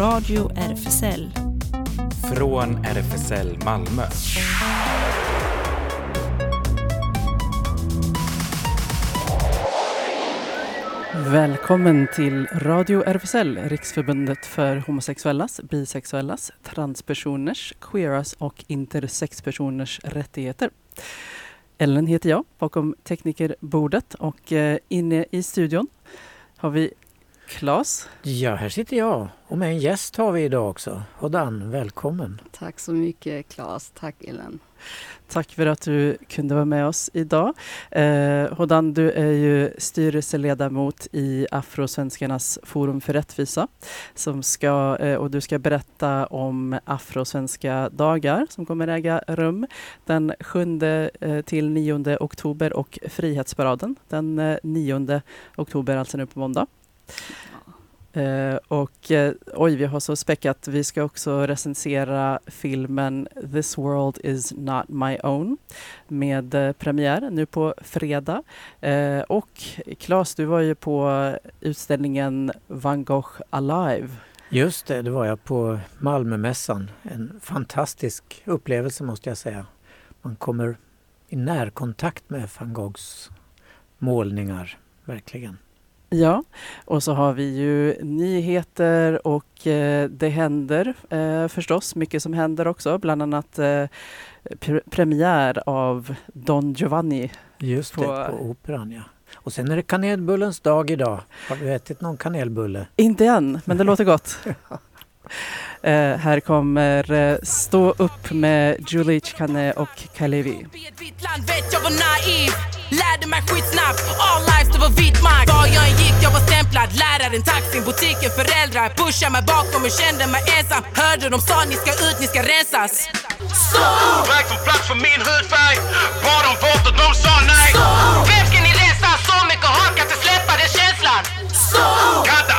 Radio RFSL. Från RFSL Malmö. Välkommen till Radio RFSL, Riksförbundet för homosexuellas, bisexuellas, transpersoners, queeras och intersexpersoners rättigheter. Ellen heter jag, bakom teknikerbordet och eh, inne i studion har vi Claes. Ja, här sitter jag och med en gäst har vi idag också. Hodan, välkommen! Tack så mycket Claes, tack Ellen. Tack för att du kunde vara med oss idag. Eh, Hodan, du är ju styrelseledamot i Afrosvenskarnas forum för rättvisa som ska, eh, och du ska berätta om Afrosvenska dagar som kommer äga rum den 7 eh, till 9 oktober och Frihetsparaden den eh, 9 oktober, alltså nu på måndag. Uh, och uh, oj, vi har så späckat. Vi ska också recensera filmen This World Is Not My Own med uh, premiär nu på fredag. och Claes, du var ju på utställningen Van Gogh Alive. Just det, det var jag på Malmömässan. En fantastisk upplevelse måste jag säga. Man kommer i närkontakt med van Goghs målningar, verkligen. Ja, och så har vi ju nyheter och eh, det händer eh, förstås mycket som händer också, bland annat eh, pre premiär av Don Giovanni. Just på, det, på Operan ja. Och sen är det kanelbullens dag idag. Har du ätit någon kanelbulle? Inte än, men det låter gott. Eh, här kommer eh, Stå upp med Julie Chikane och Kalevi. Lärde mig skitsnabbt, all lives det var vit mark Var jag än gick jag var stämplad Läraren, taxin, butiken, föräldrar Pushade mig bakom och kände mig ensam Hörde de sa ni ska ut, ni ska rensas Så! Väg från plats för min hudfärg Bad om vårt och de sa nej! Vem ska ni rensa? Så mycket hat, kan inte släppa den känslan Så! Kan inte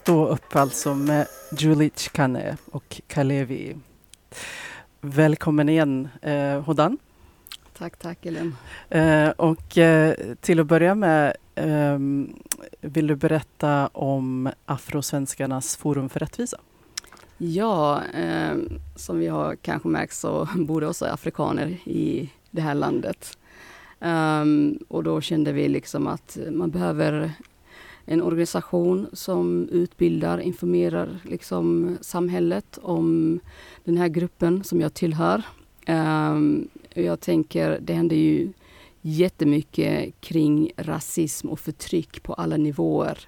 Stå upp alltså med Julie Chikane och Kalevi. Välkommen igen eh, Hodan. Tack, tack Ellen. Eh, och eh, till att börja med, eh, vill du berätta om Afrosvenskarnas forum för rättvisa? Ja, eh, som vi har kanske märkt så bor det också afrikaner i det här landet. Um, och då kände vi liksom att man behöver en organisation som utbildar, informerar liksom samhället om den här gruppen som jag tillhör. Um, jag tänker, det händer ju jättemycket kring rasism och förtryck på alla nivåer.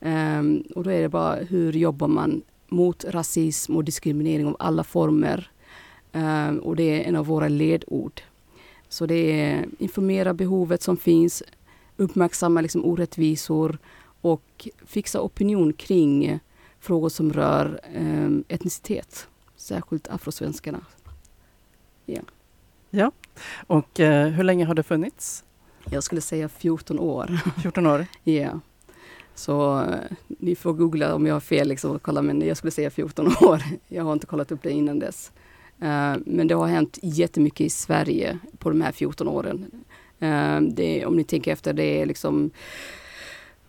Um, och då är det bara, hur jobbar man mot rasism och diskriminering av alla former? Um, och det är en av våra ledord. Så det är informera behovet som finns, uppmärksamma liksom orättvisor och fixa opinion kring frågor som rör eh, etnicitet, särskilt afrosvenskarna. Ja. ja, och eh, hur länge har det funnits? Jag skulle säga 14 år. 14 år? Ja. yeah. Så eh, ni får googla om jag har fel, liksom, och kolla, men jag skulle säga 14 år. Jag har inte kollat upp det innan dess. Uh, men det har hänt jättemycket i Sverige på de här 14 åren. Uh, det, om ni tänker efter, det är liksom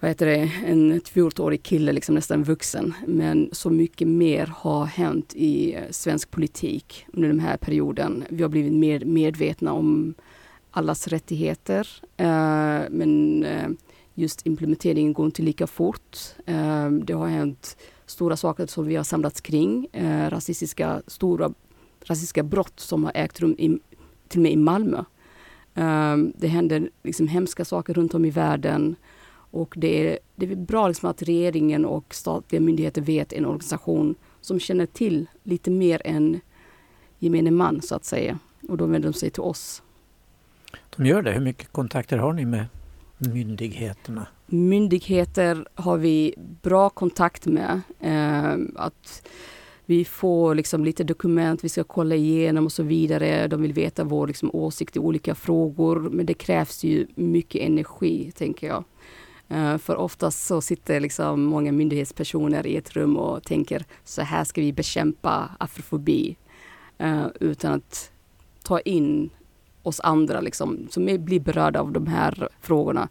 vad heter det, en 14-årig kille, liksom nästan vuxen. Men så mycket mer har hänt i eh, svensk politik under den här perioden. Vi har blivit mer medvetna om allas rättigheter. Uh, men uh, just implementeringen går inte lika fort. Uh, det har hänt stora saker som vi har samlats kring. rasistiska, stora rasistiska brott som har ägt rum i, till och med i Malmö. det händer liksom hemska saker runt om i världen. Och det är, det är bra liksom att regeringen och statliga myndigheter vet en organisation som känner till lite mer än gemene man så att säga. Och då vänder de sig till oss. De gör det. Hur mycket kontakter har ni med myndigheterna? Myndigheter har vi bra kontakt med. Eh, att vi får liksom lite dokument vi ska kolla igenom och så vidare. De vill veta vår liksom åsikt i olika frågor. Men det krävs ju mycket energi, tänker jag. Eh, för oftast så sitter liksom många myndighetspersoner i ett rum och tänker så här ska vi bekämpa afrofobi. Eh, utan att ta in oss andra liksom, som blir berörda av de här frågorna.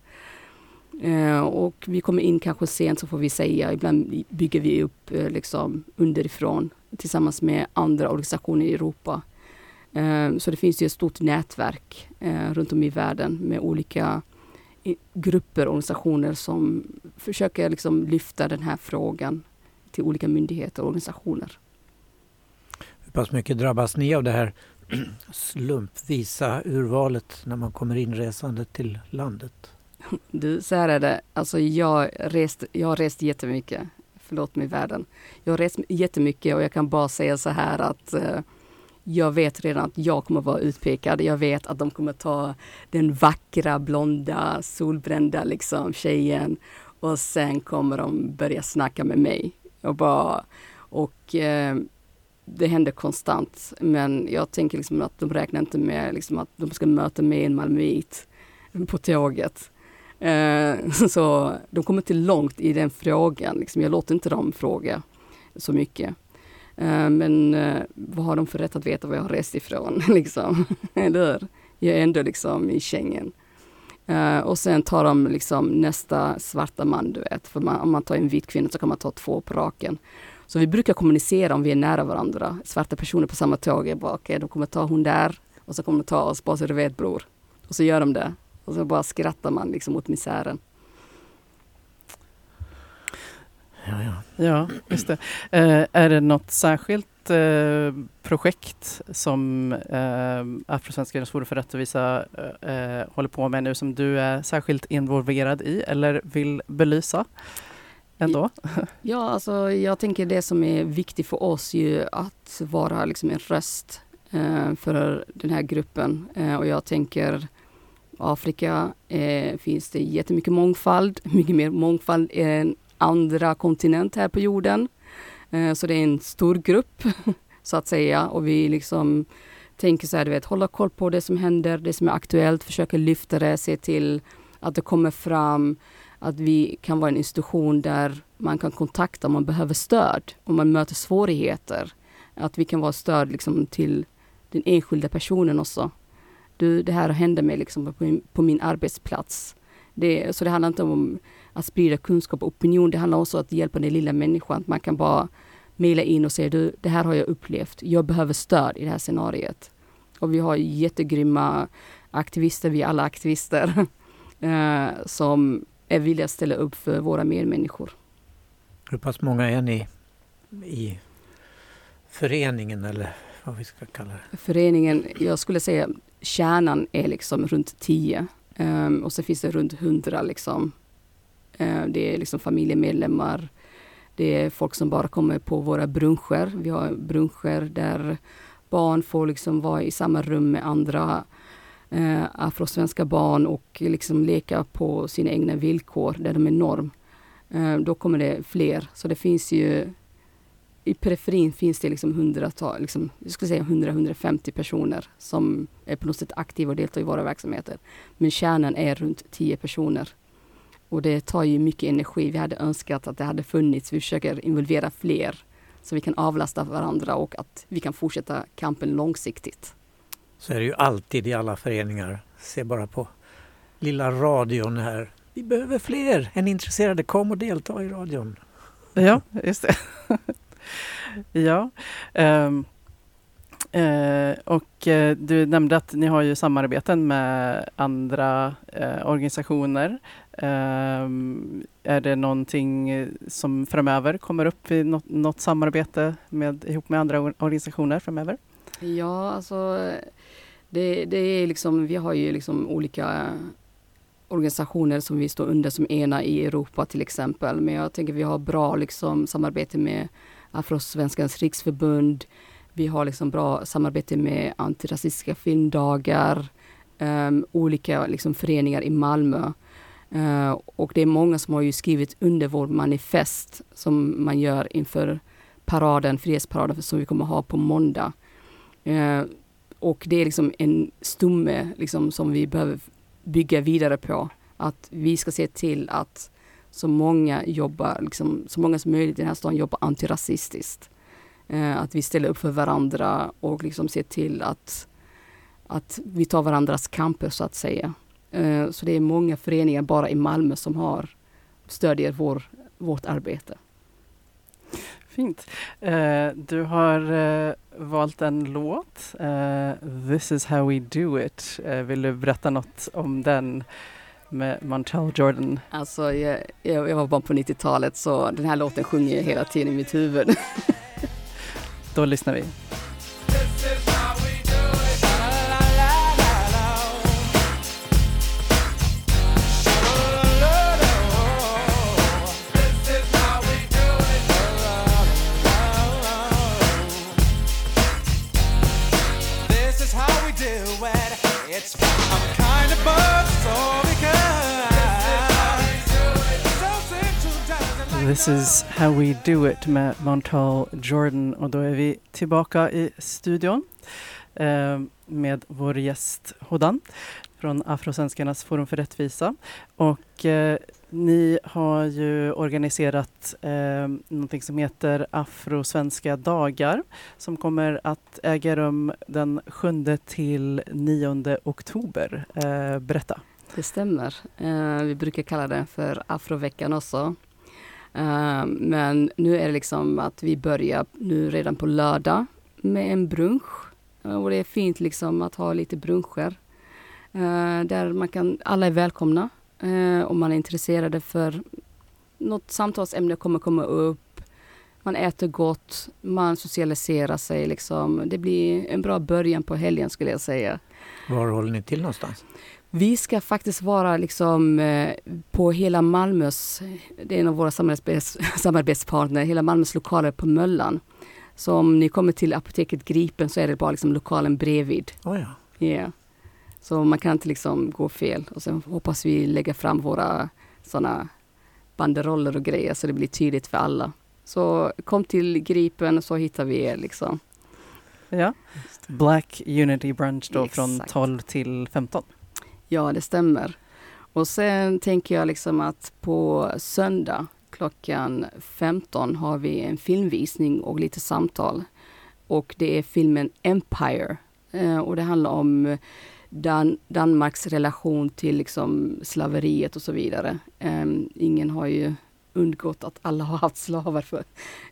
Eh, och vi kommer in kanske sent så får vi säga, ibland bygger vi upp liksom underifrån tillsammans med andra organisationer i Europa. Så det finns ju ett stort nätverk runt om i världen med olika grupper och organisationer som försöker liksom lyfta den här frågan till olika myndigheter och organisationer. Hur pass mycket drabbas ni av det här slumpvisa urvalet när man kommer inresande till landet? Du, så här är det. Alltså jag, rest, jag har rest jättemycket. Förlåt mig världen. Jag har rest jättemycket och jag kan bara säga så här att eh, jag vet redan att jag kommer vara utpekad. Jag vet att de kommer ta den vackra, blonda, solbrända liksom, tjejen och sen kommer de börja snacka med mig. Och, bara, och eh, det händer konstant. Men jag tänker liksom att de räknar inte med liksom, att de ska möta mig en malmöit på tåget. Eh, så de kommer inte långt i den frågan. Liksom. Jag låter inte dem fråga så mycket. Eh, men eh, vad har de för rätt att veta var jag har rest ifrån? liksom. Eller hur? Jag är ändå liksom i Schengen. Eh, och sen tar de liksom nästa svarta man, du vet. För man, om man tar en vit kvinna så kan man ta två på raken. Så vi brukar kommunicera om vi är nära varandra. Svarta personer på samma tåg. är bara, okej, de kommer ta hon där och så kommer de ta oss, bara så du vet bror. Och så gör de det. Och så bara skrattar man liksom åt misären. Ja, ja. Ja, just det. Eh, är det något särskilt eh, projekt som eh, Afrosvenskarnas forum för rättvisa eh, håller på med nu som du är särskilt involverad i eller vill belysa? Ändå? Ja, alltså jag tänker det som är viktigt för oss ju att vara liksom en röst eh, för den här gruppen. Eh, och jag tänker Afrika eh, finns det jättemycket mångfald, mycket mer mångfald än andra kontinent här på jorden. Eh, så det är en stor grupp så att säga och vi liksom tänker så här, du vet, hålla koll på det som händer, det som är aktuellt, försöka lyfta det, se till att det kommer fram, att vi kan vara en institution där man kan kontakta om man behöver stöd, om man möter svårigheter. Att vi kan vara stöd liksom till den enskilda personen också. Du, det här händer mig liksom på, min, på min arbetsplats. Det, så det handlar inte om att sprida kunskap och opinion, det handlar också om att hjälpa den lilla människan. Att man kan bara mejla in och säga, du, det här har jag upplevt, jag behöver stöd i det här scenariet. Och vi har jättegrymma aktivister, vi är alla aktivister, eh, som är villiga att ställa upp för våra medmänniskor. Hur pass många är ni i föreningen eller vad vi ska kalla det? Föreningen, jag skulle säga kärnan är liksom runt 10 um, och så finns det runt 100 liksom. Eh, det är liksom familjemedlemmar. Det är folk som bara kommer på våra bruncher. Vi har bruncher där barn får liksom vara i samma rum med andra eh, afrosvenska barn och liksom leka på sina egna villkor där de är norm. Eh, då kommer det fler. Så det finns ju i periferin finns det liksom hundratal, liksom, jag skulle säga 100-150 personer som är på något sätt aktiva och deltar i våra verksamheter. Men kärnan är runt 10 personer. Och det tar ju mycket energi. Vi hade önskat att det hade funnits. Vi försöker involvera fler så vi kan avlasta varandra och att vi kan fortsätta kampen långsiktigt. Så är det ju alltid i alla föreningar. Se bara på lilla radion här. Vi behöver fler än intresserade. Kom och delta i radion. Ja, just det. ja. ehm, eh, och eh, du nämnde att ni har ju samarbeten med andra eh, organisationer. Eh, är det någonting som framöver kommer upp i något, något samarbete med, ihop med andra or- organisationer framöver? Ja, alltså det, det är liksom, vi har ju liksom olika organisationer som vi står under som ena i Europa till exempel. Men jag tänker vi har bra liksom samarbete med Afrosvenskans riksförbund. Vi har liksom bra samarbete med antirasistiska filmdagar, um, olika liksom föreningar i Malmö. Uh, och det är många som har ju skrivit under vår manifest som man gör inför paraden, frihetsparaden som vi kommer ha på måndag. Uh, och det är liksom en stomme liksom, som vi behöver bygga vidare på. Att vi ska se till att så många jobbar, liksom, så många som möjligt i den här staden jobbar antirasistiskt. Eh, att vi ställer upp för varandra och liksom ser till att, att vi tar varandras kamper så att säga. Eh, så det är många föreningar bara i Malmö som har stödjer vår, vårt arbete. Fint. Eh, du har valt en låt, This is how we do it. Vill du berätta något om den med Montel Jordan? Alltså, jag, jag, jag var barn på 90-talet så den här låten sjunger jag hela tiden i mitt huvud. Då lyssnar vi. This is how we do it. It's I'm kind of buzz, This is how we do it med Montal Jordan och då är vi tillbaka i studion eh, med vår gäst Hodan från Afrosvenskarnas forum för rättvisa. Och eh, ni har ju organiserat eh, någonting som heter Afrosvenska dagar som kommer att äga rum den 7 till 9 oktober. Eh, berätta. Det stämmer. Eh, vi brukar kalla den för Afroveckan också. Eh, men nu är det liksom att vi börjar nu redan på lördag med en brunch. Eh, och det är fint liksom att ha lite bruncher. Uh, där man kan, alla är välkomna eh, om man är intresserade för något samtalsämne kommer komma upp. Man äter gott, man socialiserar sig liksom. Det blir en bra början på helgen skulle jag säga. Var håller ni till någonstans? Vi ska faktiskt vara liksom eh, på hela Malmös, det är en av våra samarbets, samarbetspartner, hela Malmös lokaler på Möllan. Så om ni kommer till apoteket Gripen så är det bara liksom lokalen bredvid. Oh ja. Yeah. Så man kan inte liksom gå fel. Och sen hoppas vi lägga fram våra sådana banderoller och grejer så det blir tydligt för alla. Så kom till Gripen så hittar vi er liksom. Ja. Black Unity Brunch då från Exakt. 12 till 15. Ja, det stämmer. Och sen tänker jag liksom att på söndag klockan 15 har vi en filmvisning och lite samtal. Och det är filmen Empire. Eh, och det handlar om eh, Dan Danmarks relation till liksom slaveriet och så vidare. Ehm, ingen har ju undgått att alla har haft slavar för,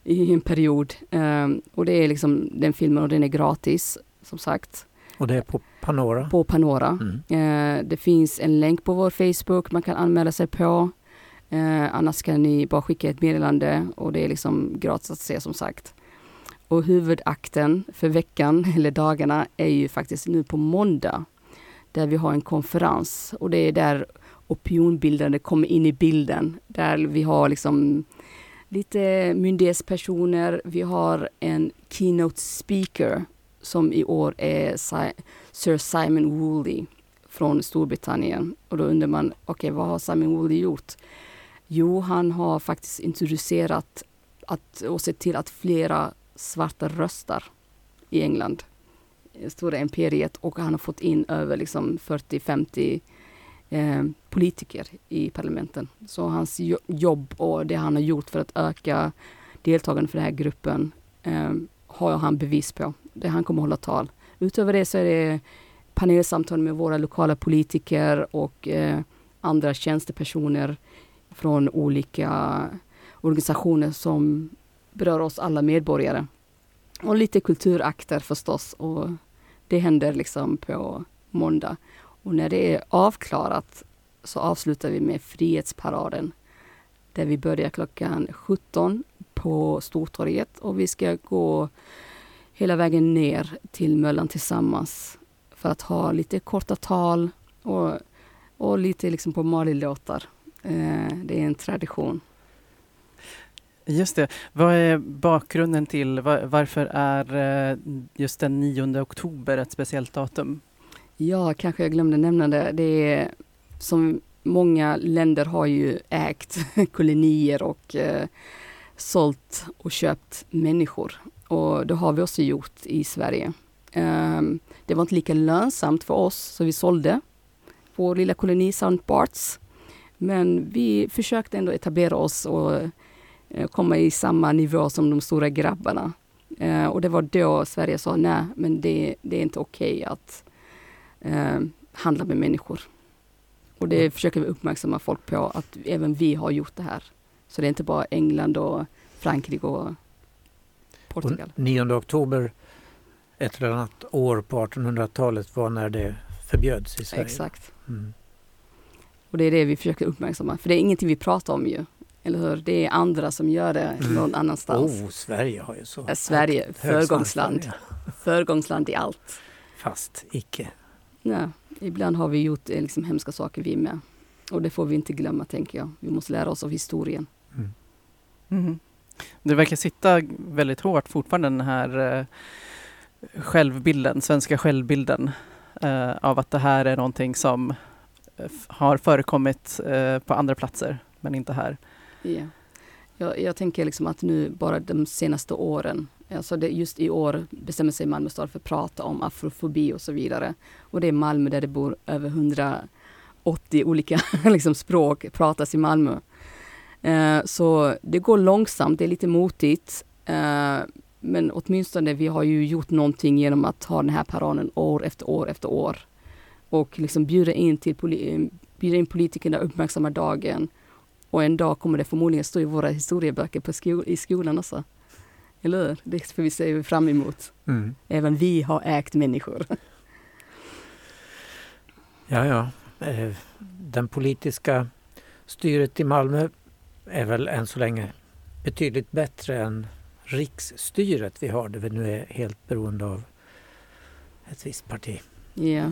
i en period. Ehm, och det är liksom den filmen och den är gratis som sagt och det är på Panora? på Panora. Mm. Eh, det finns en länk på vår Facebook man kan anmäla sig på. Eh, annars kan ni bara skicka ett meddelande och det är liksom gratis att se som sagt. Och huvudakten för veckan, eller dagarna, är ju faktiskt nu på måndag. Där vi har en konferens och det är där opinionbildande kommer in i bilden. Där vi har liksom lite myndighetspersoner, vi har en keynote speaker som i år är Si- Sir Simon Woolley från Storbritannien. Och då undrar man, okej vad har Simon Woolley gjort? Jo, han har faktiskt introducerat att, och sett till att flera svarta röstar i England. Eh, Stora imperiet och han har fått in över liksom 40-50 eh, politiker i parlamenten. Så hans jobb och det han har gjort för att öka deltagandet för den här gruppen eh, har han bevis på där han kommer att hålla tal. Utöver det så är det panelsamtal med våra lokala politiker och eh, andra tjänstepersoner från olika organisationer som berör oss alla medborgare. Och lite kulturakter förstås. Och det händer liksom på måndag. Och när det är avklarat så avslutar vi med Frihetsparaden. Där vi börjar klockan 17 på Stortorget och vi ska gå hela vägen ner till Möllan tillsammans för att ha lite korta tal och, och lite liksom på Mali-låtar. Eh, det är en tradition. Just det. Vad är bakgrunden till var, varför är eh, just den 9 oktober ett speciellt datum? Ja, kanske jag glömde nämna det. Det är som många länder har ju ägt kolonier och eh, sålt och köpt människor. Och det har vi också gjort i Sverige. Ehm, det var inte lika lönsamt för oss så vi sålde vår lilla koloni St. Barts. Men vi försökte ändå etablera oss och eh, komma i samma nivå som de stora grabbarna. Eh, och det var då Sverige sa nej, men det, det är inte okej att eh, handla med människor. Och det försöker vi uppmärksamma folk på att även vi har gjort det här. Så det är inte bara England och Frankrike och Portugal. Och 9 oktober ett eller annat år på 1800-talet var när det förbjöds i Sverige. Exakt. Mm. Och det är det vi försöker uppmärksamma. För det är ingenting vi pratar om ju. Eller hur? Det är andra som gör det Mm. någon annanstans. Oh, Sverige har ju så Ja, Sverige, högt föregångsland. Föregångsland i allt. Fast icke. Ja, ibland har vi gjort eh, liksom, hemska saker vi med. Och det får vi inte glömma tänker jag. Vi måste lära oss av historien. Mhm. Det verkar sitta väldigt hårt fortfarande den här eh, självbilden, svenska självbilden eh, av att det här är någonting som eh, har förekommit eh, på andra platser men inte här. Ja. Jag, jag tänker liksom att nu bara de senaste åren, alltså det, just i år bestämmer sig Malmö stad för att prata om afrofobi och så vidare. Och det är Malmö där det bor över 180 olika liksom, språk pratas i Malmö. Eh, så det går långsamt, det är lite motigt. Eh, men åtminstone vi har ju gjort någonting genom att ha den här paraden år efter år efter år. Och liksom bjuda in, till poli- bjuda in politikerna, uppmärksamma dagen. Och en dag kommer det förmodligen stå i våra historieböcker på sko- i skolan också. Eller hur? Det får vi se fram emot. Mm. Även vi har ägt människor. Ja, ja. Eh, Den politiska styret i Malmö är väl än så länge betydligt bättre än riksstyret vi har, där vi nu är helt beroende av ett visst parti. Ja.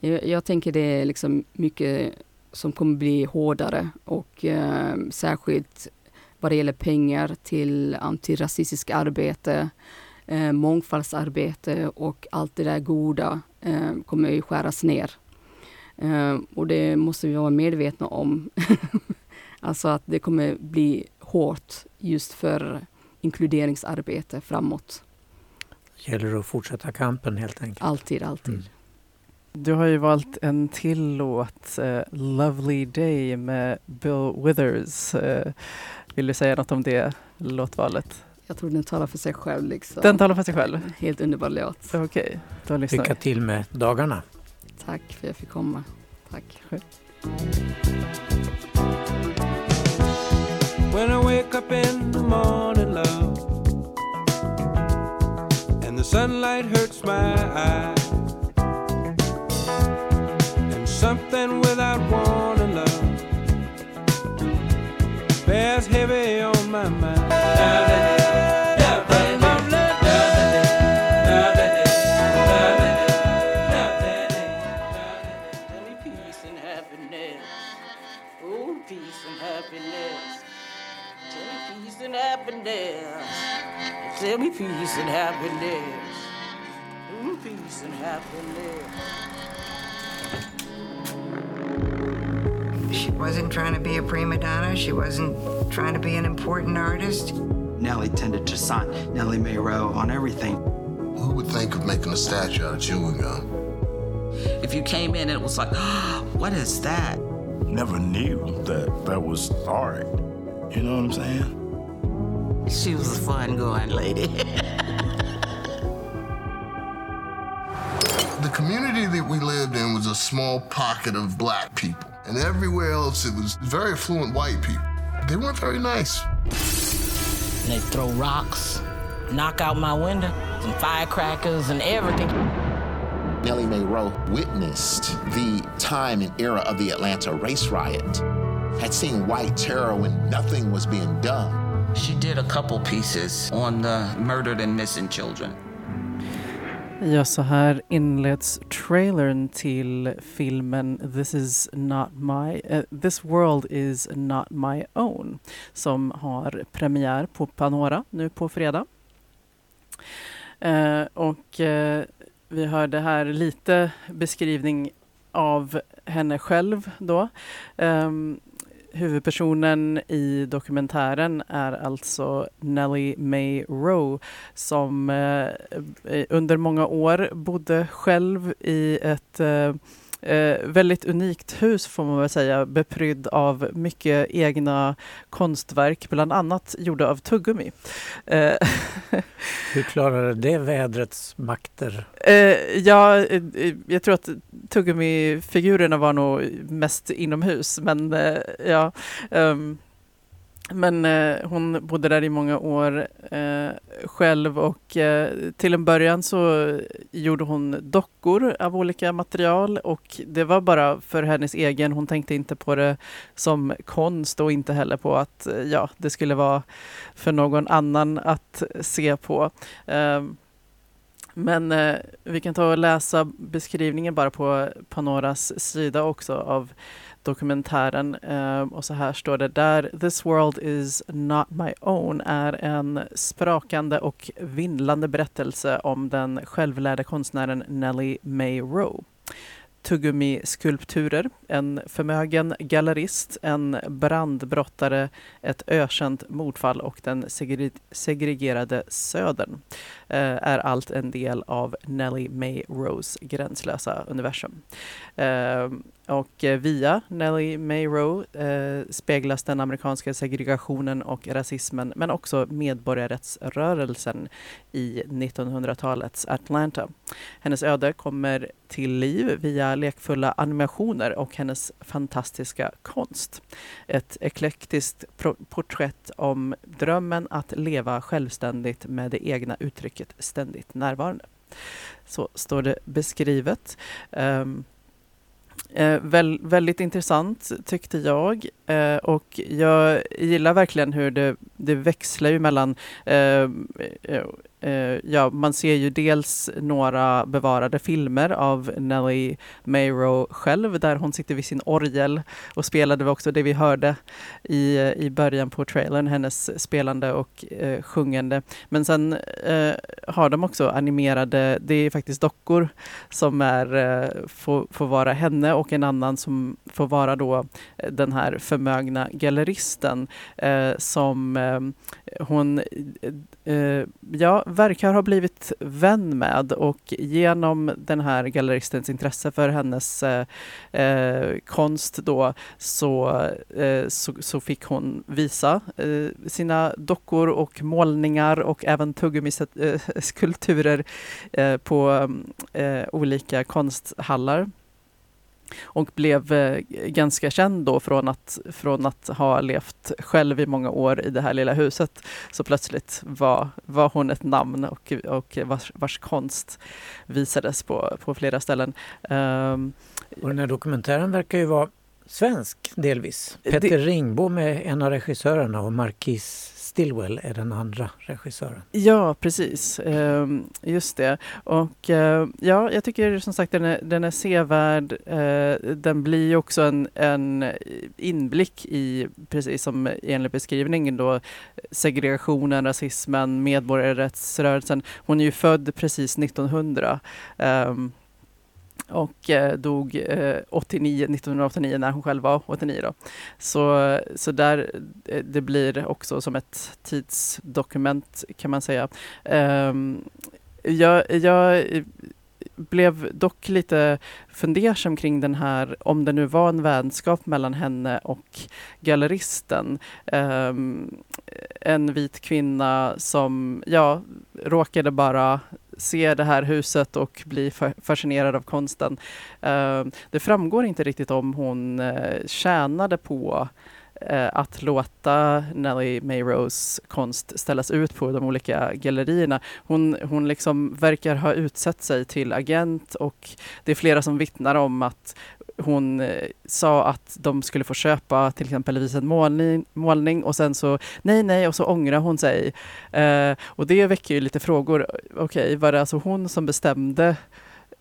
Jag, jag tänker det är liksom mycket som kommer bli hårdare och eh, särskilt vad det gäller pengar till antirasistiskt arbete, eh, mångfaldsarbete och allt det där goda eh, kommer ju skäras ner. Eh, och det måste vi vara medvetna om. alltså att det kommer bli hårt just för inkluderingsarbete framåt. gäller att fortsätta kampen helt enkelt. Alltid, alltid. Mm. Du har ju valt en till låt, eh, Lovely Day med Bill Withers. Eh, vill du säga något om det låtvalet? Jag tror den talar för sig själv. Liksom. Den talar för sig själv? Helt underbar låt. Okej, då lyssnar Lycka till med dagarna. Tack för att jag fick komma. Tack. When I wake up in the morning, love, and the sunlight hurts my eyes, and something without warning, love, bears heavy on my mind. Tell me peace and happiness. Oh, peace and happiness. She wasn't trying to be a prima donna. She wasn't trying to be an important artist. Nellie tended to sign Nellie Mayrow on everything. Who would think of making a statue out of chewing gum? If you came in and it was like, what is that? never knew that that was art. You know what I'm saying? She was a fun going lady. The community that we lived in was a small pocket of black people. And everywhere else, it was very affluent white people. They weren't very nice. they throw rocks, knock out my window, and firecrackers and everything. Nellie Mae Rowe witnessed the time and era of the Atlanta race riot, had seen white terror when nothing was being done. She did a couple pieces on the murdered and missing children. Ja, så här inleds trailern till filmen This is not my, Uh, This world is not my own som har premiär på Panora nu på fredag. Uh, och uh, vi hörde här lite beskrivning av henne själv då. Um, huvudpersonen i dokumentären är alltså Nellie May Rowe som eh, eh under många år bodde själv i ett eh, eh, väldigt unikt hus får man väl säga, beprydd av mycket egna konstverk, bland annat gjorda av tuggummi. Eh, Hur klarade det vädrets makter? Eh, ja, eh, jag tror att tuggummifigurerna var nog mest inomhus, men eh, ja. ehm, men eh, hon bodde där i många år eh, själv och eh, till en början så gjorde hon dockor av olika material och det var bara för hennes egen. Hon tänkte inte på det som konst och inte heller på att eh, ja, det skulle vara för någon annan att se på. Ehm, men eh, vi kan ta och läsa beskrivningen bara på Panoras sida också av dokumentären. Eh, och så här står det där. This world is not my own är en sprakande och vindlande berättelse om den självlärda konstnären Nellie May Rowe Tuggummiskulpturer, en förmögen gallerist, en brandbrottare, ett ökänt mordfall och den segre segregerade södern Eh, är allt en del av Nellie May Rose gränslösa universum. Eh, och via Nellie May Rowe eh, speglas den amerikanska segregationen och rasismen men också medborgarrättsrörelsen i 1900-talets Atlanta. Hennes öde kommer till liv via lekfulla animationer och hennes fantastiska konst. Ett eklektiskt porträtt om drömmen att leva självständigt med det egna uttrycket ständigt närvarande. Så står det beskrivet. Um, Eh, väl, väldigt intressant tyckte jag eh, och jag gillar verkligen hur det, det växlar ju mellan eh, eh, eh ja, man ser ju dels några bevarade filmer av Nelly Mayro själv där hon sitter vid sin orgel och spelade också det vi hörde i, i början på trailern, hennes spelande och eh, sjungande. Men sen eh, har de också animerade, det är faktiskt dockor som är, eh, får, får vara henne och en annan som får vara då eh, den här förmögna galleristen eh, som eh, hon eh, eh, ja, verkar ha blivit vän med och genom den här galleristens intresse för hennes eh, eh, konst då så, eh, så, så, fick hon visa eh, sina dockor och målningar och även tuggummiskulpturer på olika konsthallar och blev eh, ganska känd då från att, från att ha levt själv i många år i det här lilla huset. Så plötsligt var, var hon ett namn och, och vars, vars konst visades på, på flera ställen. Um, och den här dokumentären verkar ju vara svensk delvis. Petter det, Ringbom är en av regissörerna och Marquis Stillwell är den andra regissören. Ja, precis. Ehm, just det. Och eh, ja, jag tycker som sagt den är, den är sevärd. Eh, den blir också en, en inblick i, precis som enligt beskrivningen då, segregationen, rasismen, medborgarrättsrörelsen. Hon är ju född precis 1900 och eh, dog eh, 89, 1989 när hon själv var 89. Då. Så, så där, eh, det blir också som ett tidsdokument kan man säga. Um, jag, jag blev dock lite fundersam kring den här, om det nu var en vänskap mellan henne och galleristen. Um, en vit kvinna som, ja, råkade bara se det här huset och bli fascinerad av konsten. Um, det framgår inte riktigt om hon uh, tjänade på uh, Eh, att låta Nellie Mayrose konst ställas ut på de olika gallerierna. Hon, hon liksom verkar ha utsett sig till agent och det är flera som vittnar om att hon eh, sa att de skulle få köpa till exempel en målning, målning och sen så nej, nej och så ångrar hon sig. Eh, och det väcker ju lite frågor. Okej, okay, var det alltså hon som bestämde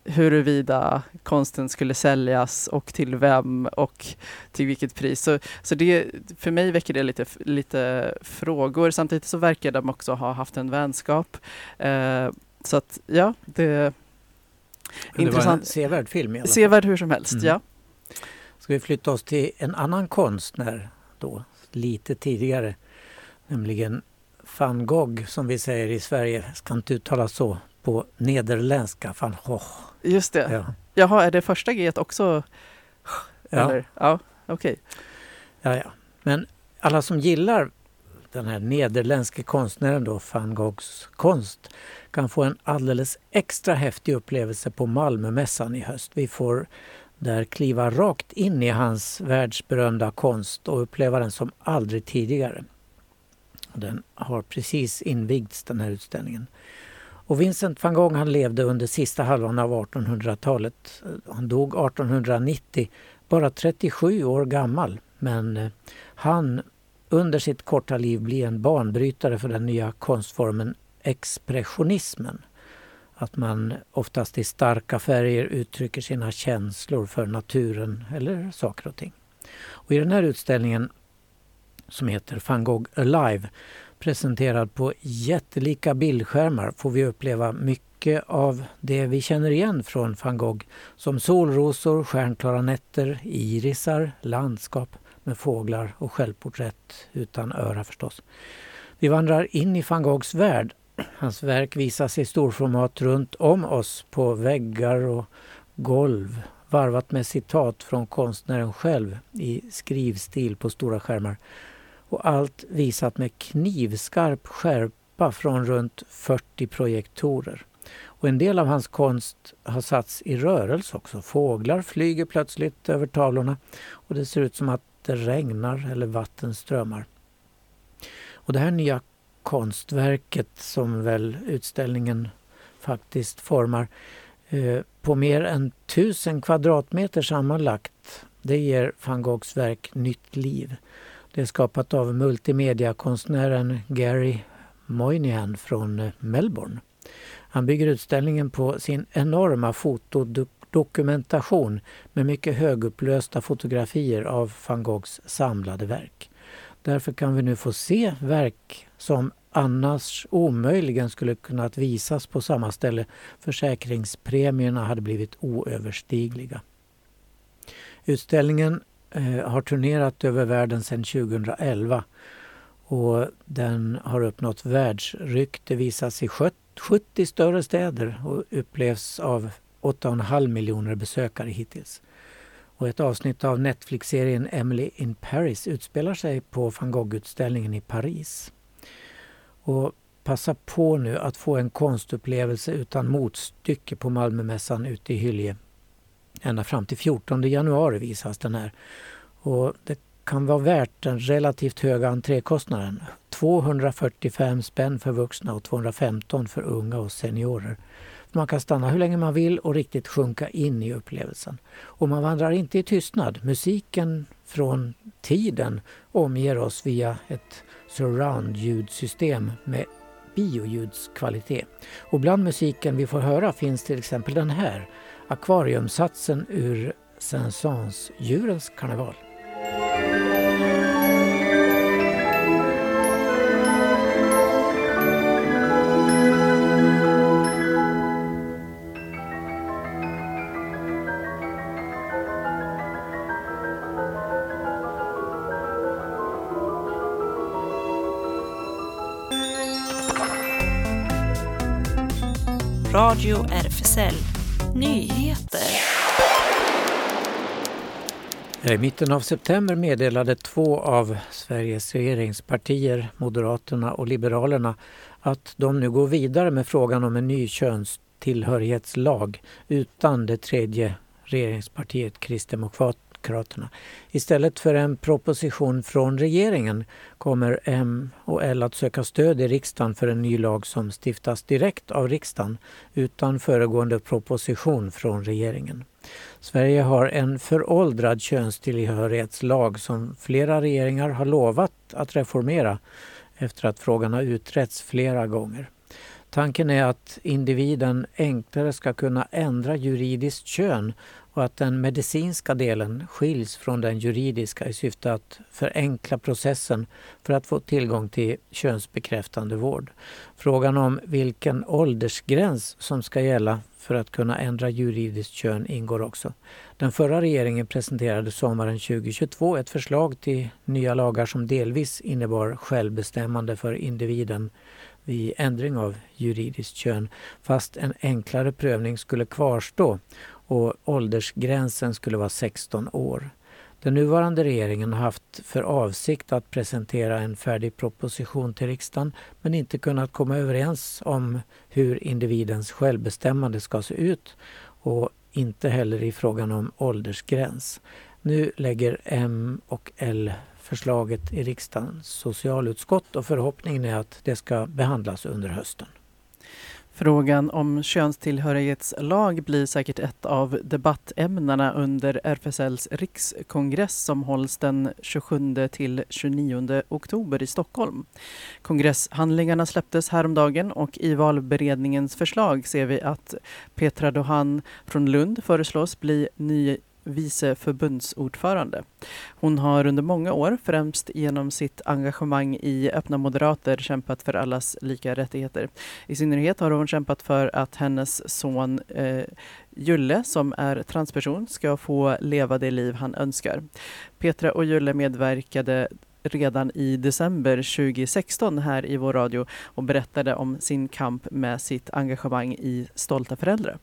huruvida konsten skulle säljas och till vem och till vilket pris. Så, så det, för mig väcker det lite, lite frågor. Samtidigt så verkar de också ha haft en vänskap. Eh, så att ja, det det Intressant. var en sevärd film i alla fall. Sevärd hur som helst, mm. ja. Ska vi flytta oss till en annan konstnär då, lite tidigare. Nämligen van Gogh som vi säger i Sverige. Ska inte uttala så på nederländska, van Gogh. Just det. Ja. Jaha, är det första G också? Ja. Eller? Ja, okej. Ja, ja. Men alla som gillar den här nederländske konstnären då, van Goghs konst kan få en alldeles extra häftig upplevelse på Malmömässan i höst. Vi får där kliva rakt in i hans världsberömda konst och uppleva den som aldrig tidigare. Den har precis invigts den här utställningen. Och Vincent van Gogh han levde under sista halvan av 1800-talet. Han dog 1890, bara 37 år gammal. Men eh, han under sitt korta liv blev en banbrytare för den nya konstformen expressionismen. Att man oftast i starka färger uttrycker sina känslor för naturen eller saker och ting. Och I den här utställningen som heter Van Gogh Alive presenterad på jättelika bildskärmar får vi uppleva mycket av det vi känner igen från van Gogh som solrosor, stjärnklara nätter, irisar, landskap med fåglar och självporträtt utan öra förstås. Vi vandrar in i van Goghs värld. Hans verk visas i storformat runt om oss på väggar och golv varvat med citat från konstnären själv i skrivstil på stora skärmar och allt visat med knivskarp skärpa från runt 40 projektorer. Och en del av hans konst har satts i rörelse också. Fåglar flyger plötsligt över tavlorna och det ser ut som att det regnar eller vatten strömmar. Och det här nya konstverket som väl utställningen faktiskt formar eh, på mer än tusen kvadratmeter sammanlagt. Det ger van Goghs verk nytt liv. Det är skapat av multimediakonstnären Gary Moynihan från eh, Melbourne. Han bygger utställningen på sin enorma fotodokumentation med mycket högupplösta fotografier av van Goghs samlade verk. Därför kan vi nu få se verk som annars omöjligen skulle kunnat visas på samma ställe. Försäkringspremierna hade blivit oöverstigliga. Utställningen eh, har turnerat över världen sedan 2011 och den har uppnått världsrykte, visas i 70 större städer och upplevs av 8,5 miljoner besökare hittills. Och ett avsnitt av Netflix-serien Emily in Paris utspelar sig på van Gogh-utställningen i Paris. Och passa på nu att få en konstupplevelse utan motstycke på Malmömässan ute i Hylje. Ända fram till 14 januari visas den här. Och det kan vara värt den relativt höga entrékostnaden. 245 spänn för vuxna och 215 för unga och seniorer. Man kan stanna hur länge man vill och riktigt sjunka in i upplevelsen. Och man vandrar inte i tystnad. Musiken från tiden omger oss via ett surround-ljudsystem med bioljudskvalitet. Och bland musiken vi får höra finns till exempel den här, akvariumsatsen ur Saint-Saëns Djurens karneval. Radio RFSL Nyheter. I mitten av september meddelade två av Sveriges regeringspartier, Moderaterna och Liberalerna, att de nu går vidare med frågan om en ny könstillhörighetslag utan det tredje regeringspartiet Kristdemokraterna. Istället för en proposition från regeringen kommer M och L att söka stöd i riksdagen för en ny lag som stiftas direkt av riksdagen utan föregående proposition från regeringen. Sverige har en föråldrad könstillhörighetslag som flera regeringar har lovat att reformera efter att frågan har utretts flera gånger. Tanken är att individen enklare ska kunna ändra juridiskt kön och att den medicinska delen skiljs från den juridiska i syfte att förenkla processen för att få tillgång till könsbekräftande vård. Frågan om vilken åldersgräns som ska gälla för att kunna ändra juridiskt kön ingår också. Den förra regeringen presenterade sommaren 2022 ett förslag till nya lagar som delvis innebar självbestämmande för individen vid ändring av juridiskt kön fast en enklare prövning skulle kvarstå och åldersgränsen skulle vara 16 år. Den nuvarande regeringen har haft för avsikt att presentera en färdig proposition till riksdagen men inte kunnat komma överens om hur individens självbestämmande ska se ut och inte heller i frågan om åldersgräns. Nu lägger M och L förslaget i riksdagens socialutskott och förhoppningen är att det ska behandlas under hösten. Frågan om könstillhörighetslag blir säkert ett av debattämnena under RFSLs rikskongress som hålls den 27 till 29 oktober i Stockholm. Kongresshandlingarna släpptes häromdagen och i valberedningens förslag ser vi att Petra Dohan från Lund föreslås bli ny vice förbundsordförande. Hon har under många år, främst genom sitt engagemang i Öppna Moderater, kämpat för allas lika rättigheter. I synnerhet har hon kämpat för att hennes son eh, Julle, som är transperson, ska få leva det liv han önskar. Petra och Julle medverkade redan i december 2016 här i vår radio och berättade om sin kamp med sitt engagemang i Stolta föräldrar.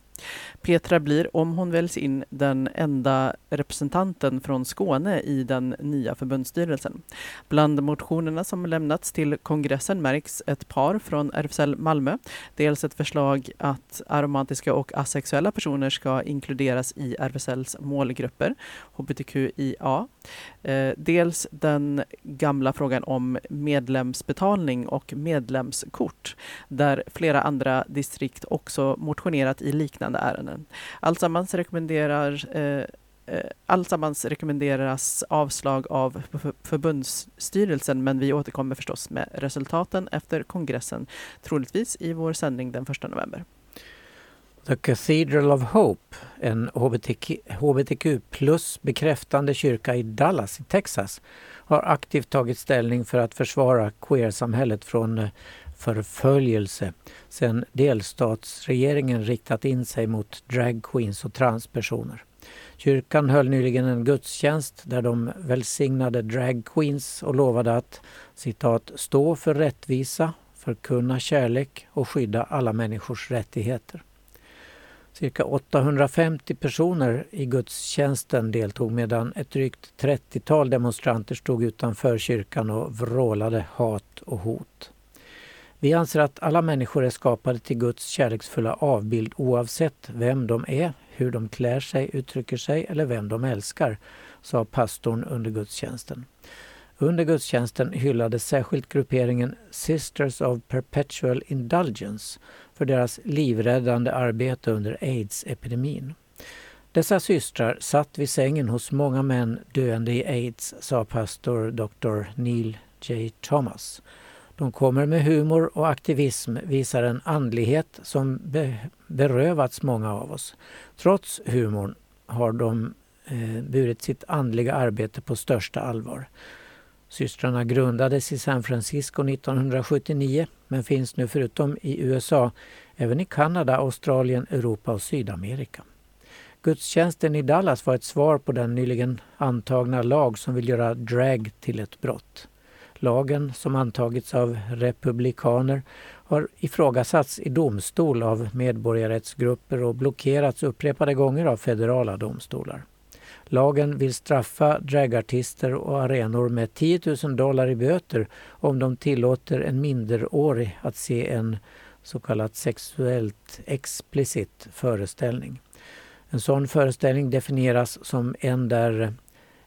Petra blir, om hon väljs in, den enda representanten från Skåne i den nya förbundsstyrelsen. Bland motionerna som lämnats till kongressen märks ett par från RFSL Malmö. Dels ett förslag att aromantiska och asexuella personer ska inkluderas i RFSLs målgrupper, hbtqia. Eh, dels den gamla frågan om medlemsbetalning och medlemskort, där flera andra distrikt också motionerat i liknande liknande ärenden. Alltsammans, rekommenderar, eh, eh allsammans rekommenderas avslag av förbundsstyrelsen men vi återkommer förstås med resultaten efter kongressen, troligtvis i vår sändning den 1 november. The Cathedral of Hope, en HBTQ, HBTQ plus bekräftande kyrka i Dallas i Texas, har aktivt tagit ställning för att försvara queersamhället från eh, förföljelse sedan delstatsregeringen riktat in sig mot dragqueens och transpersoner. Kyrkan höll nyligen en gudstjänst där de välsignade dragqueens och lovade att citat, stå för rättvisa, förkunna kärlek och skydda alla människors rättigheter. Cirka 850 personer i gudstjänsten deltog medan ett drygt 30-tal demonstranter stod utanför kyrkan och vrålade hat och hot. Vi anser att alla människor är skapade till Guds kärleksfulla avbild oavsett vem de är, hur de klär sig, uttrycker sig eller vem de älskar, sa pastorn under gudstjänsten. Under gudstjänsten hyllades särskilt grupperingen Sisters of Perpetual Indulgence för deras livräddande arbete under aids-epidemin. Dessa systrar satt vid sängen hos många män döende i aids, sa pastor Dr. Neil J. Thomas. De kommer med humor och aktivism, visar en andlighet som be berövats många av oss. Trots humorn har de eh, burit sitt andliga arbete på största allvar. Systrarna grundades i San Francisco 1979 men finns nu förutom i USA även i Kanada, Australien, Europa och Sydamerika. Gudstjänsten i Dallas var ett svar på den nyligen antagna lag som vill göra drag till ett brott. Lagen, som antagits av republikaner, har ifrågasatts i domstol av medborgarrättsgrupper och blockerats upprepade gånger av federala domstolar. Lagen vill straffa dragartister och arenor med 10 000 dollar i böter om de tillåter en minderårig att se en så kallat sexuellt explicit föreställning. En sån föreställning definieras som en där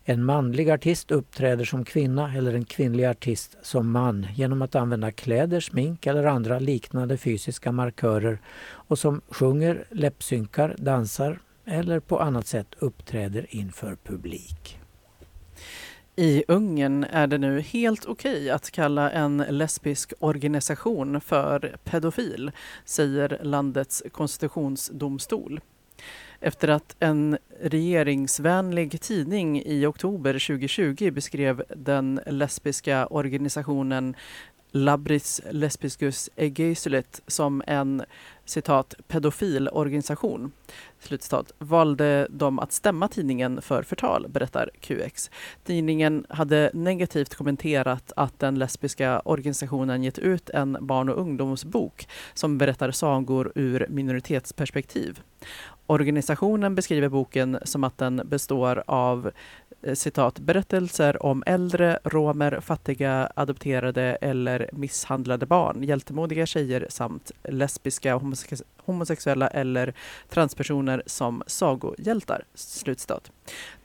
en manlig artist uppträder som kvinna eller en kvinnlig artist som man genom att använda kläder, smink eller andra liknande fysiska markörer och som sjunger, läppsynkar, dansar eller på annat sätt uppträder inför publik. I Ungern är det nu helt okej okay att kalla en lesbisk organisation för pedofil, säger landets konstitutionsdomstol efter att en regeringsvänlig tidning i oktober 2020 beskrev den lesbiska organisationen Labris Lesbiskus Egeisulet som en citat pedofilorganisation slutcitat, valde de att stämma tidningen för förtal, berättar QX. Tidningen hade negativt kommenterat att den lesbiska organisationen gett ut en barn och ungdomsbok som berättar sagor ur minoritetsperspektiv. Organisationen beskriver boken som att den består av eh, citat, berättelser om äldre, romer, fattiga, adopterade eller misshandlade barn, hjältemodiga tjejer samt lesbiska, homosex homosexuella eller transpersoner som sagohjältar. Slutstat.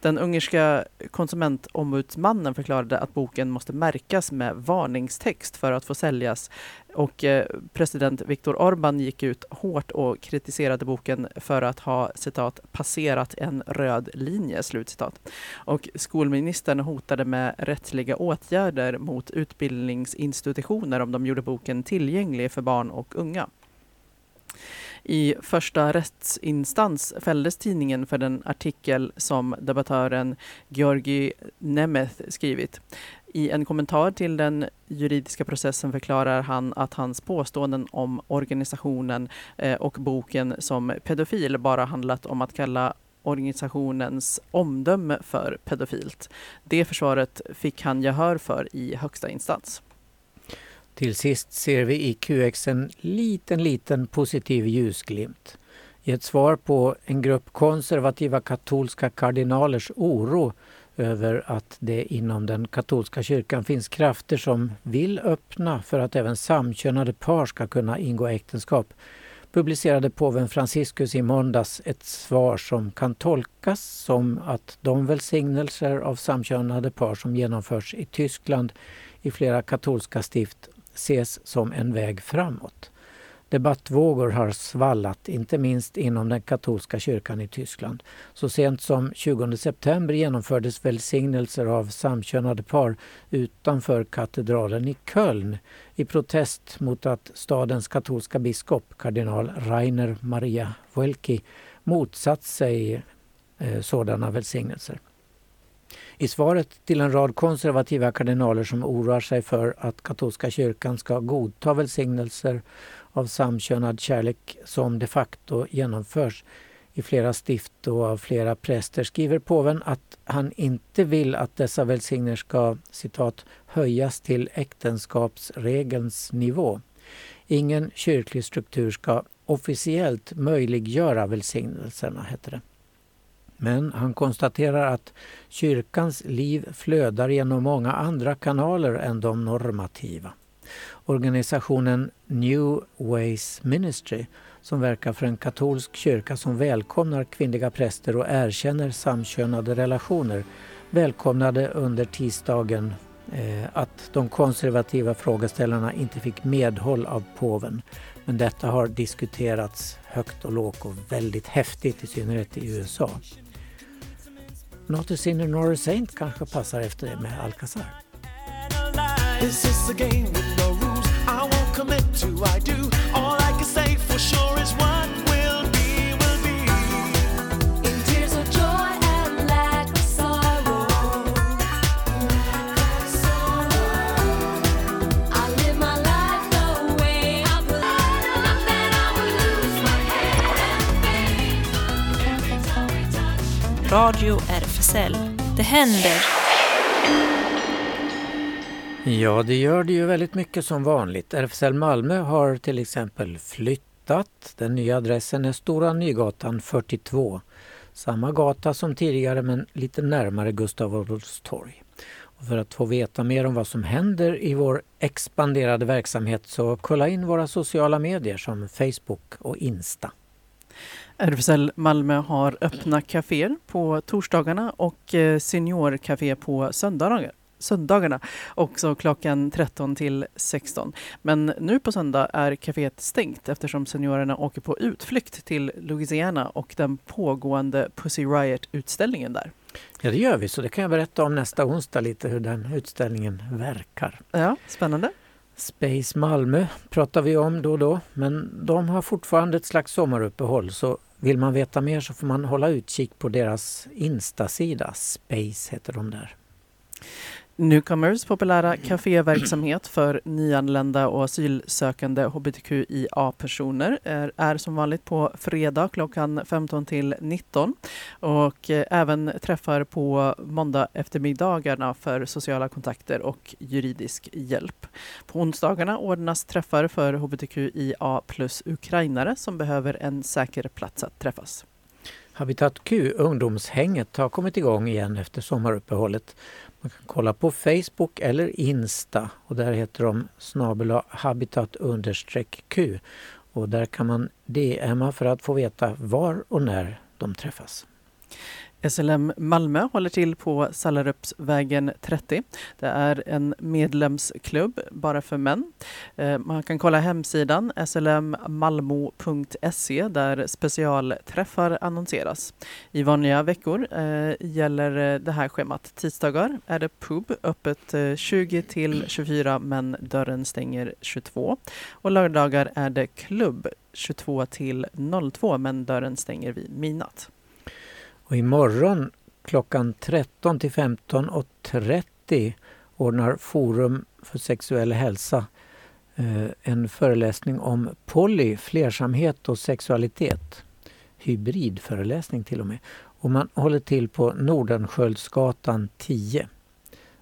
Den ungerska konsumentombudsmannen förklarade att boken måste märkas med varningstext för att få säljas och eh, president Viktor Orbán gick ut hårt och kritiserade boken för att ha citat passerat en röd linje. Slutcitat. Och skolministern hotade med rättsliga åtgärder mot utbildningsinstitutioner om de gjorde boken tillgänglig för barn och unga. I första rättsinstans fälldes tidningen för den artikel som debattören Georgi Nemeth skrivit. I en kommentar till den juridiska processen förklarar han att hans påståenden om organisationen eh, och boken som pedofil bara handlat om att kalla organisationens omdöme för pedofilt. Det försvaret fick han gehör för i högsta instans. Till sist ser vi i QX en liten, liten positiv ljusglimt. I ett svar på en grupp konservativa katolska kardinalers oro över att det inom den katolska kyrkan finns krafter som vill öppna för att även samkönade par ska kunna ingå äktenskap publicerade påven Franciscus i måndags ett svar som kan tolkas som att de välsignelser av samkönade par som genomförs i Tyskland i flera katolska stift ses som en väg framåt. Debattvågor har svallat, inte minst inom den katolska kyrkan i Tyskland. Så sent som 20 september genomfördes välsignelser av samkönade par utanför katedralen i Köln i protest mot att stadens katolska biskop, kardinal Rainer Maria Welki, motsatt sig eh, sådana välsignelser. I svaret till en rad konservativa kardinaler som oroar sig för att katolska kyrkan ska godta välsignelser av samkönad kärlek som de facto genomförs i flera stift och av flera präster skriver påven att han inte vill att dessa välsignelser ska citat, höjas till äktenskapsregelns nivå. Ingen kyrklig struktur ska officiellt möjliggöra välsignelserna, heter det. Men han konstaterar att kyrkans liv flödar genom många andra kanaler än de normativa. Organisationen New Ways Ministry som verkar för en katolsk kyrka som välkomnar kvinnliga präster och erkänner samkönade relationer välkomnade under tisdagen eh, att de konservativa frågeställarna inte fick medhåll av påven. Men detta har diskuterats högt och lågt och väldigt häftigt i synnerhet i USA. Not a sinner nor a saint kanske passar efter det med Alcazar. This is a. Det händer. Ja, det gör det ju väldigt mycket som vanligt. RFSL Malmö har till exempel flyttat. Den nya adressen är Stora Nygatan 42. Samma gata som tidigare men lite närmare Gustav Adolfs torg. Och för att få veta mer om vad som händer i vår expanderade verksamhet så kolla in våra sociala medier som Facebook och Insta. RFSL Malmö har öppna kaféer på torsdagarna och eh, seniorkafé på söndagar söndagarna, också klockan 13 till 16. Men nu på söndag är kaféet stängt eftersom seniorerna åker på utflykt till Louisiana och den pågående Pussy Riot-utställningen där. Ja, det gör vi, så det kan jag berätta om nästa onsdag lite hur den utställningen verkar. Ja, spännande. Space Malmö pratar vi om då och då, men de har fortfarande ett slags sommaruppehåll så vill man veta mer så får man hålla utkik på deras Insta-sida. Space heter de där. Newcomers populära kaféverksamhet för nyanlända och asylsökande hbtqia-personer är, är som vanligt på fredag klockan 15 till 19 och eh, även träffar på måndag eftermiddagarna för sociala kontakter och juridisk hjälp. På onsdagarna ordnas träffar för hbtqia plus ukrainare som behöver en säker plats att träffas. Habitat Q, ungdomshänget, har kommit igång igen efter sommaruppehållet. Man kan kolla på Facebook eller Insta och där heter de snabel habitat Q. Och där kan man DMa för att få veta var och när de träffas. SLM Malmö håller till på Sallarupsvägen 30. Det är en medlemsklubb bara för män. Eh, man kan kolla hemsidan slmmalmo.se där specialträffar annonseras. I vanliga veckor eh, gäller eh, det här schemat. Tisdagar är det pub öppet 20 till 24 men dörren stänger 22. Och lördagar är det klubb 22 till 02 men dörren stänger vid midnatt. Och imorgon klockan 13 till 15.30 ordnar Forum för sexuell hälsa eh, en föreläsning om poly, flersamhet och sexualitet. Hybridföreläsning till och med. Och man håller till på Nordenskiöldsgatan 10.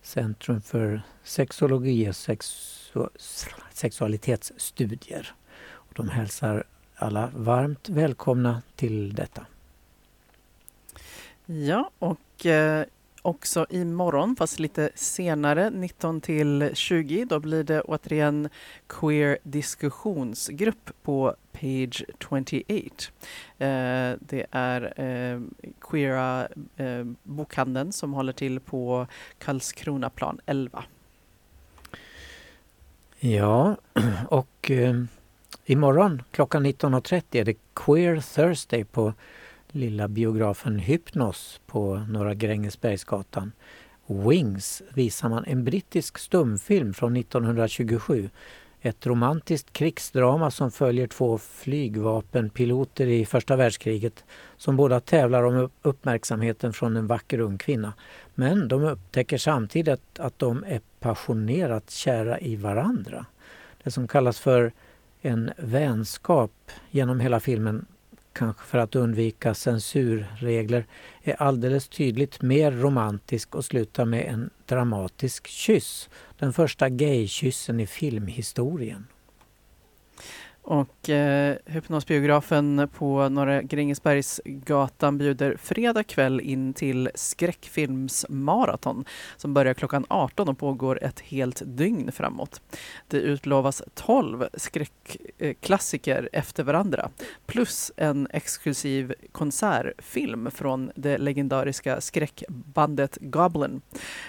Centrum för sexologi och sexu sexualitetsstudier. Och de hälsar alla varmt välkomna till detta. Ja, och eh, också imorgon, fast lite senare, 19 till 20, då blir det återigen Queer diskussionsgrupp på Page 28. Eh, det är eh, Queera eh, bokhandeln som håller till på Karlskronaplan 11. Ja, och eh, imorgon klockan 19.30 är det Queer Thursday på lilla biografen Hypnos på Norra Grängesbergsgatan. Wings visar man en brittisk stumfilm från 1927. Ett romantiskt krigsdrama som följer två flygvapenpiloter i första världskriget som båda tävlar om uppmärksamheten från en vacker ung kvinna. Men de upptäcker samtidigt att de är passionerat kära i varandra. Det som kallas för en vänskap genom hela filmen kanske för att undvika censurregler, är alldeles tydligt mer romantisk och slutar med en dramatisk kyss. Den första gaykyssen i filmhistorien. Och eh, Hypnosbiografen på Norra Grängesbergsgatan bjuder fredag kväll in till skräckfilmsmaraton som börjar klockan 18 och pågår ett helt dygn framåt. Det utlovas 12 skräckklassiker efter varandra plus en exklusiv konsertfilm från det legendariska skräckbandet Goblin.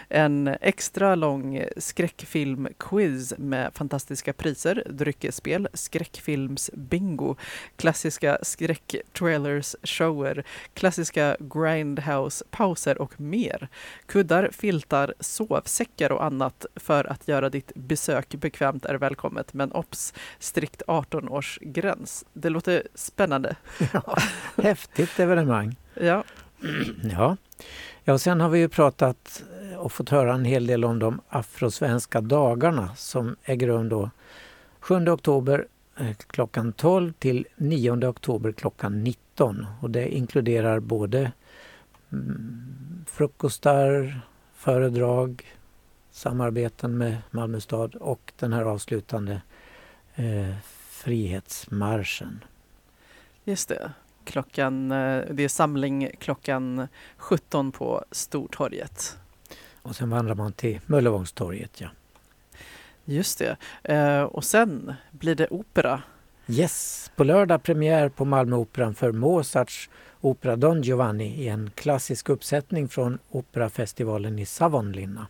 En extra lång skräckfilmquiz med fantastiska priser, dryckesspel, skräckfilm skräckfilmsbingo, klassiska skräcktrailers, shower, klassiska grindhouse-pauser och mer. Kuddar, filtar, sovsäckar och annat för att göra ditt besök bekvämt är välkommet. Men ops, strikt 18-årsgräns. Det låter spännande. Ja, häftigt evenemang. Ja. Ja. ja, sen har vi ju pratat och fått höra en hel del om de afrosvenska dagarna som äger rum då 7 oktober klockan 12 till 9 oktober klockan 19. Och det inkluderar både mm, frukostar, föredrag, samarbeten med Malmö stad och den här avslutande eh, Frihetsmarschen. Just det. Klockan, eh, det är samling klockan 17 på Stortorget. Och sen vandrar man till Möllevångstorget. Ja. Just det. Eh, och sen blir det opera. Yes, på lördag premiär på Malmöoperan för Mozarts opera Don Giovanni i en klassisk uppsättning från operafestivalen i Savonlinna.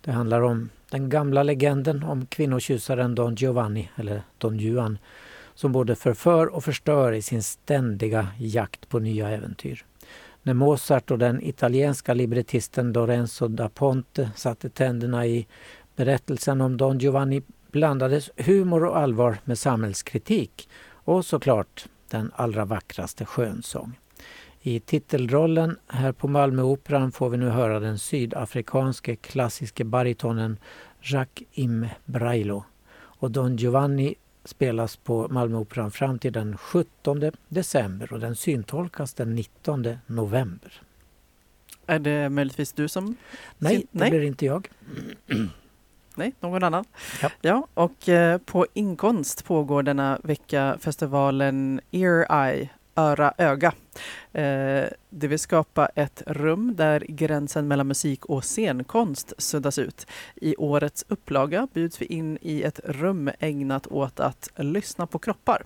Det handlar om den gamla legenden om kvinnotjusaren Don Giovanni, eller Don Juan, som både förför och förstör i sin ständiga jakt på nya äventyr. När Mozart och den italienska librettisten Lorenzo da Ponte satte tänderna i Berättelsen om Don Giovanni blandades humor och allvar med samhällskritik och såklart den allra vackraste skönsång. I titelrollen här på Malmöoperan får vi nu höra den sydafrikanske klassiske baritonen Jacques Im Brailo. Och Don Giovanni spelas på Malmöoperan fram till den 17 december och den syntolkas den 19 november. Är det möjligtvis du som... Nej, det blir inte jag. Nej, någon annan. Ja. Ja, och eh, på Inkonst pågår denna vecka festivalen Ear Eye, öra öga. Eh, det vill skapa ett rum där gränsen mellan musik och scenkonst suddas ut. I årets upplaga bjuds vi in i ett rum ägnat åt att lyssna på kroppar.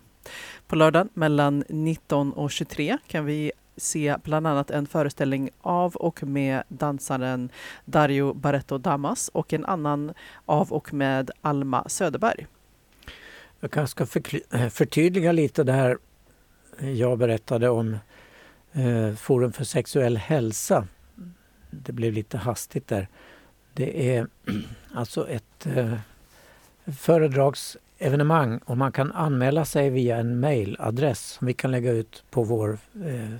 På lördagen mellan 19 och 23 kan vi se bland annat en föreställning av och med dansaren Dario Barretto Damas och en annan av och med Alma Söderberg. Jag kanske ska eh, förtydliga lite det här jag berättade om eh, Forum för sexuell hälsa. Det blev lite hastigt där. Det är alltså ett eh, föredragsevenemang och man kan anmäla sig via en mailadress som vi kan lägga ut på vår eh,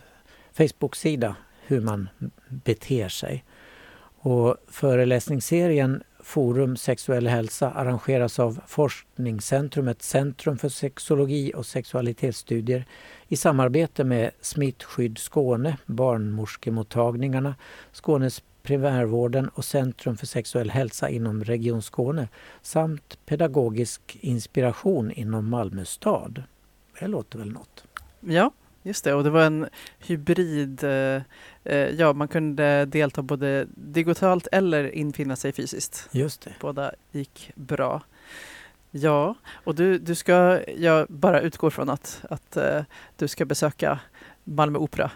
Facebook-sida hur man beter sig. Och föreläsningsserien Forum sexuell hälsa arrangeras av Forskningscentrumet Centrum för sexologi och sexualitetsstudier i samarbete med Smittskydd Skåne, barnmorskemottagningarna, Skånes primärvården och Centrum för sexuell hälsa inom Region Skåne samt pedagogisk inspiration inom Malmö stad. Det låter väl något? Ja, just det. Och det var en hybrid. Eh, eh, ja, man kunde delta både digitalt eller infinna sig fysiskt. Just det. Båda gick bra. Ja, och du, du ska, jag bara utgår från att, att eh, du ska besöka Malmö Opera.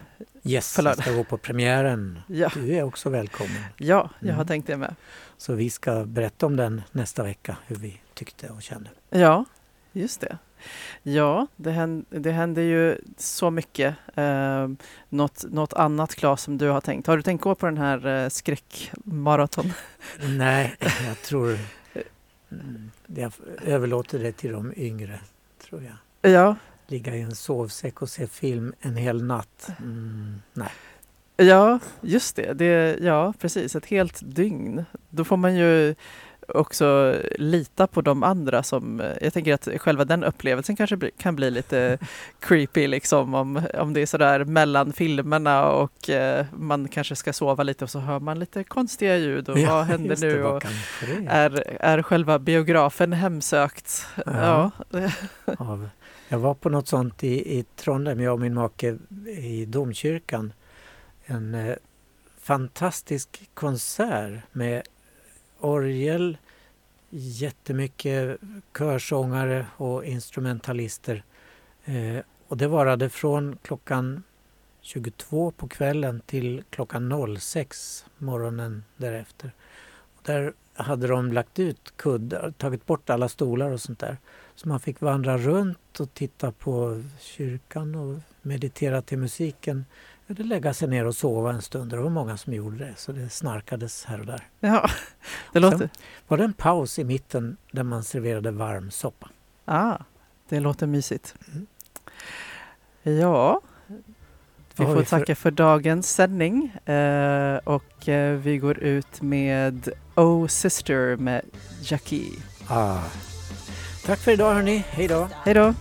Yes, på jag ska gå på premiären. Ja. Du är också välkommen. Ja, jag har Mm. tänkt det med. Så vi ska berätta om den nästa vecka, hur vi tyckte och kände. Ja, just det. Ja, det händer, det händer ju så mycket. Eh, något, något annat Claes som du har tänkt. Har du tänkt gå på den här eh, skräckmaraton? Nej, jag tror... mm, Jag överlåter det till de yngre, tror jag. Ja, Ligga i en sovsäck och se film en hel natt. Mm, nej. ja just det. det. Ja, precis. Ett helt dygn. Då får man ju också lita på de andra som... Jag tänker att själva den upplevelsen kanske bli, kan bli lite creepy liksom om, om det är sådär mellan filmerna och eh, man kanske ska sova lite och så hör man lite konstiga ljud och Ja, vad händer det, nu? och är? är, själva biografen hemsökt? Ja. Ja. Jag var på något sånt i, i Trondheim, jag och min make i domkyrkan. En eh, fantastisk konsert med orgel, jättemycket körsångare och instrumentalister. Eh, och det varade från klockan 22 på kvällen till klockan 06 morgonen därefter. Och där hade de lagt ut kuddar, tagit bort alla stolar och sånt där. Så man fick vandra runt och titta på kyrkan och meditera till musiken. Eller lägga sig ner och sova en stund. Det var många som gjorde det, så det snarkades här och där. Ja, det låter... Sen var det en paus i mitten där man serverade varm soppa. Ah, det låter mysigt. Ja, vi får vi för- tacka för dagens sändning eh, och eh, vi går ut med Oh Sister med Jackie. Ah. Tack för idag hörni, hej då! Hej då!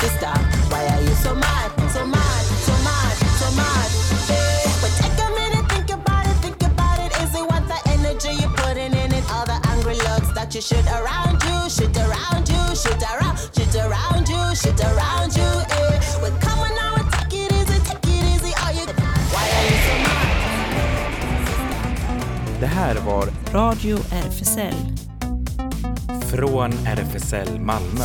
Sister, why are you so mad? So mad, so mad, so mad. Eh, But take a minute, think about it, think about it. Is it what the energy you're putting in it? All the angry looks that you shoot around you, shoot around you, shoot around, shoot around you, shoot around you. Eh. Well, come on now and take it easy, take it easy. Are you? Why are you so mad? Det här var Radio RFSL. Från RFSL Malmö.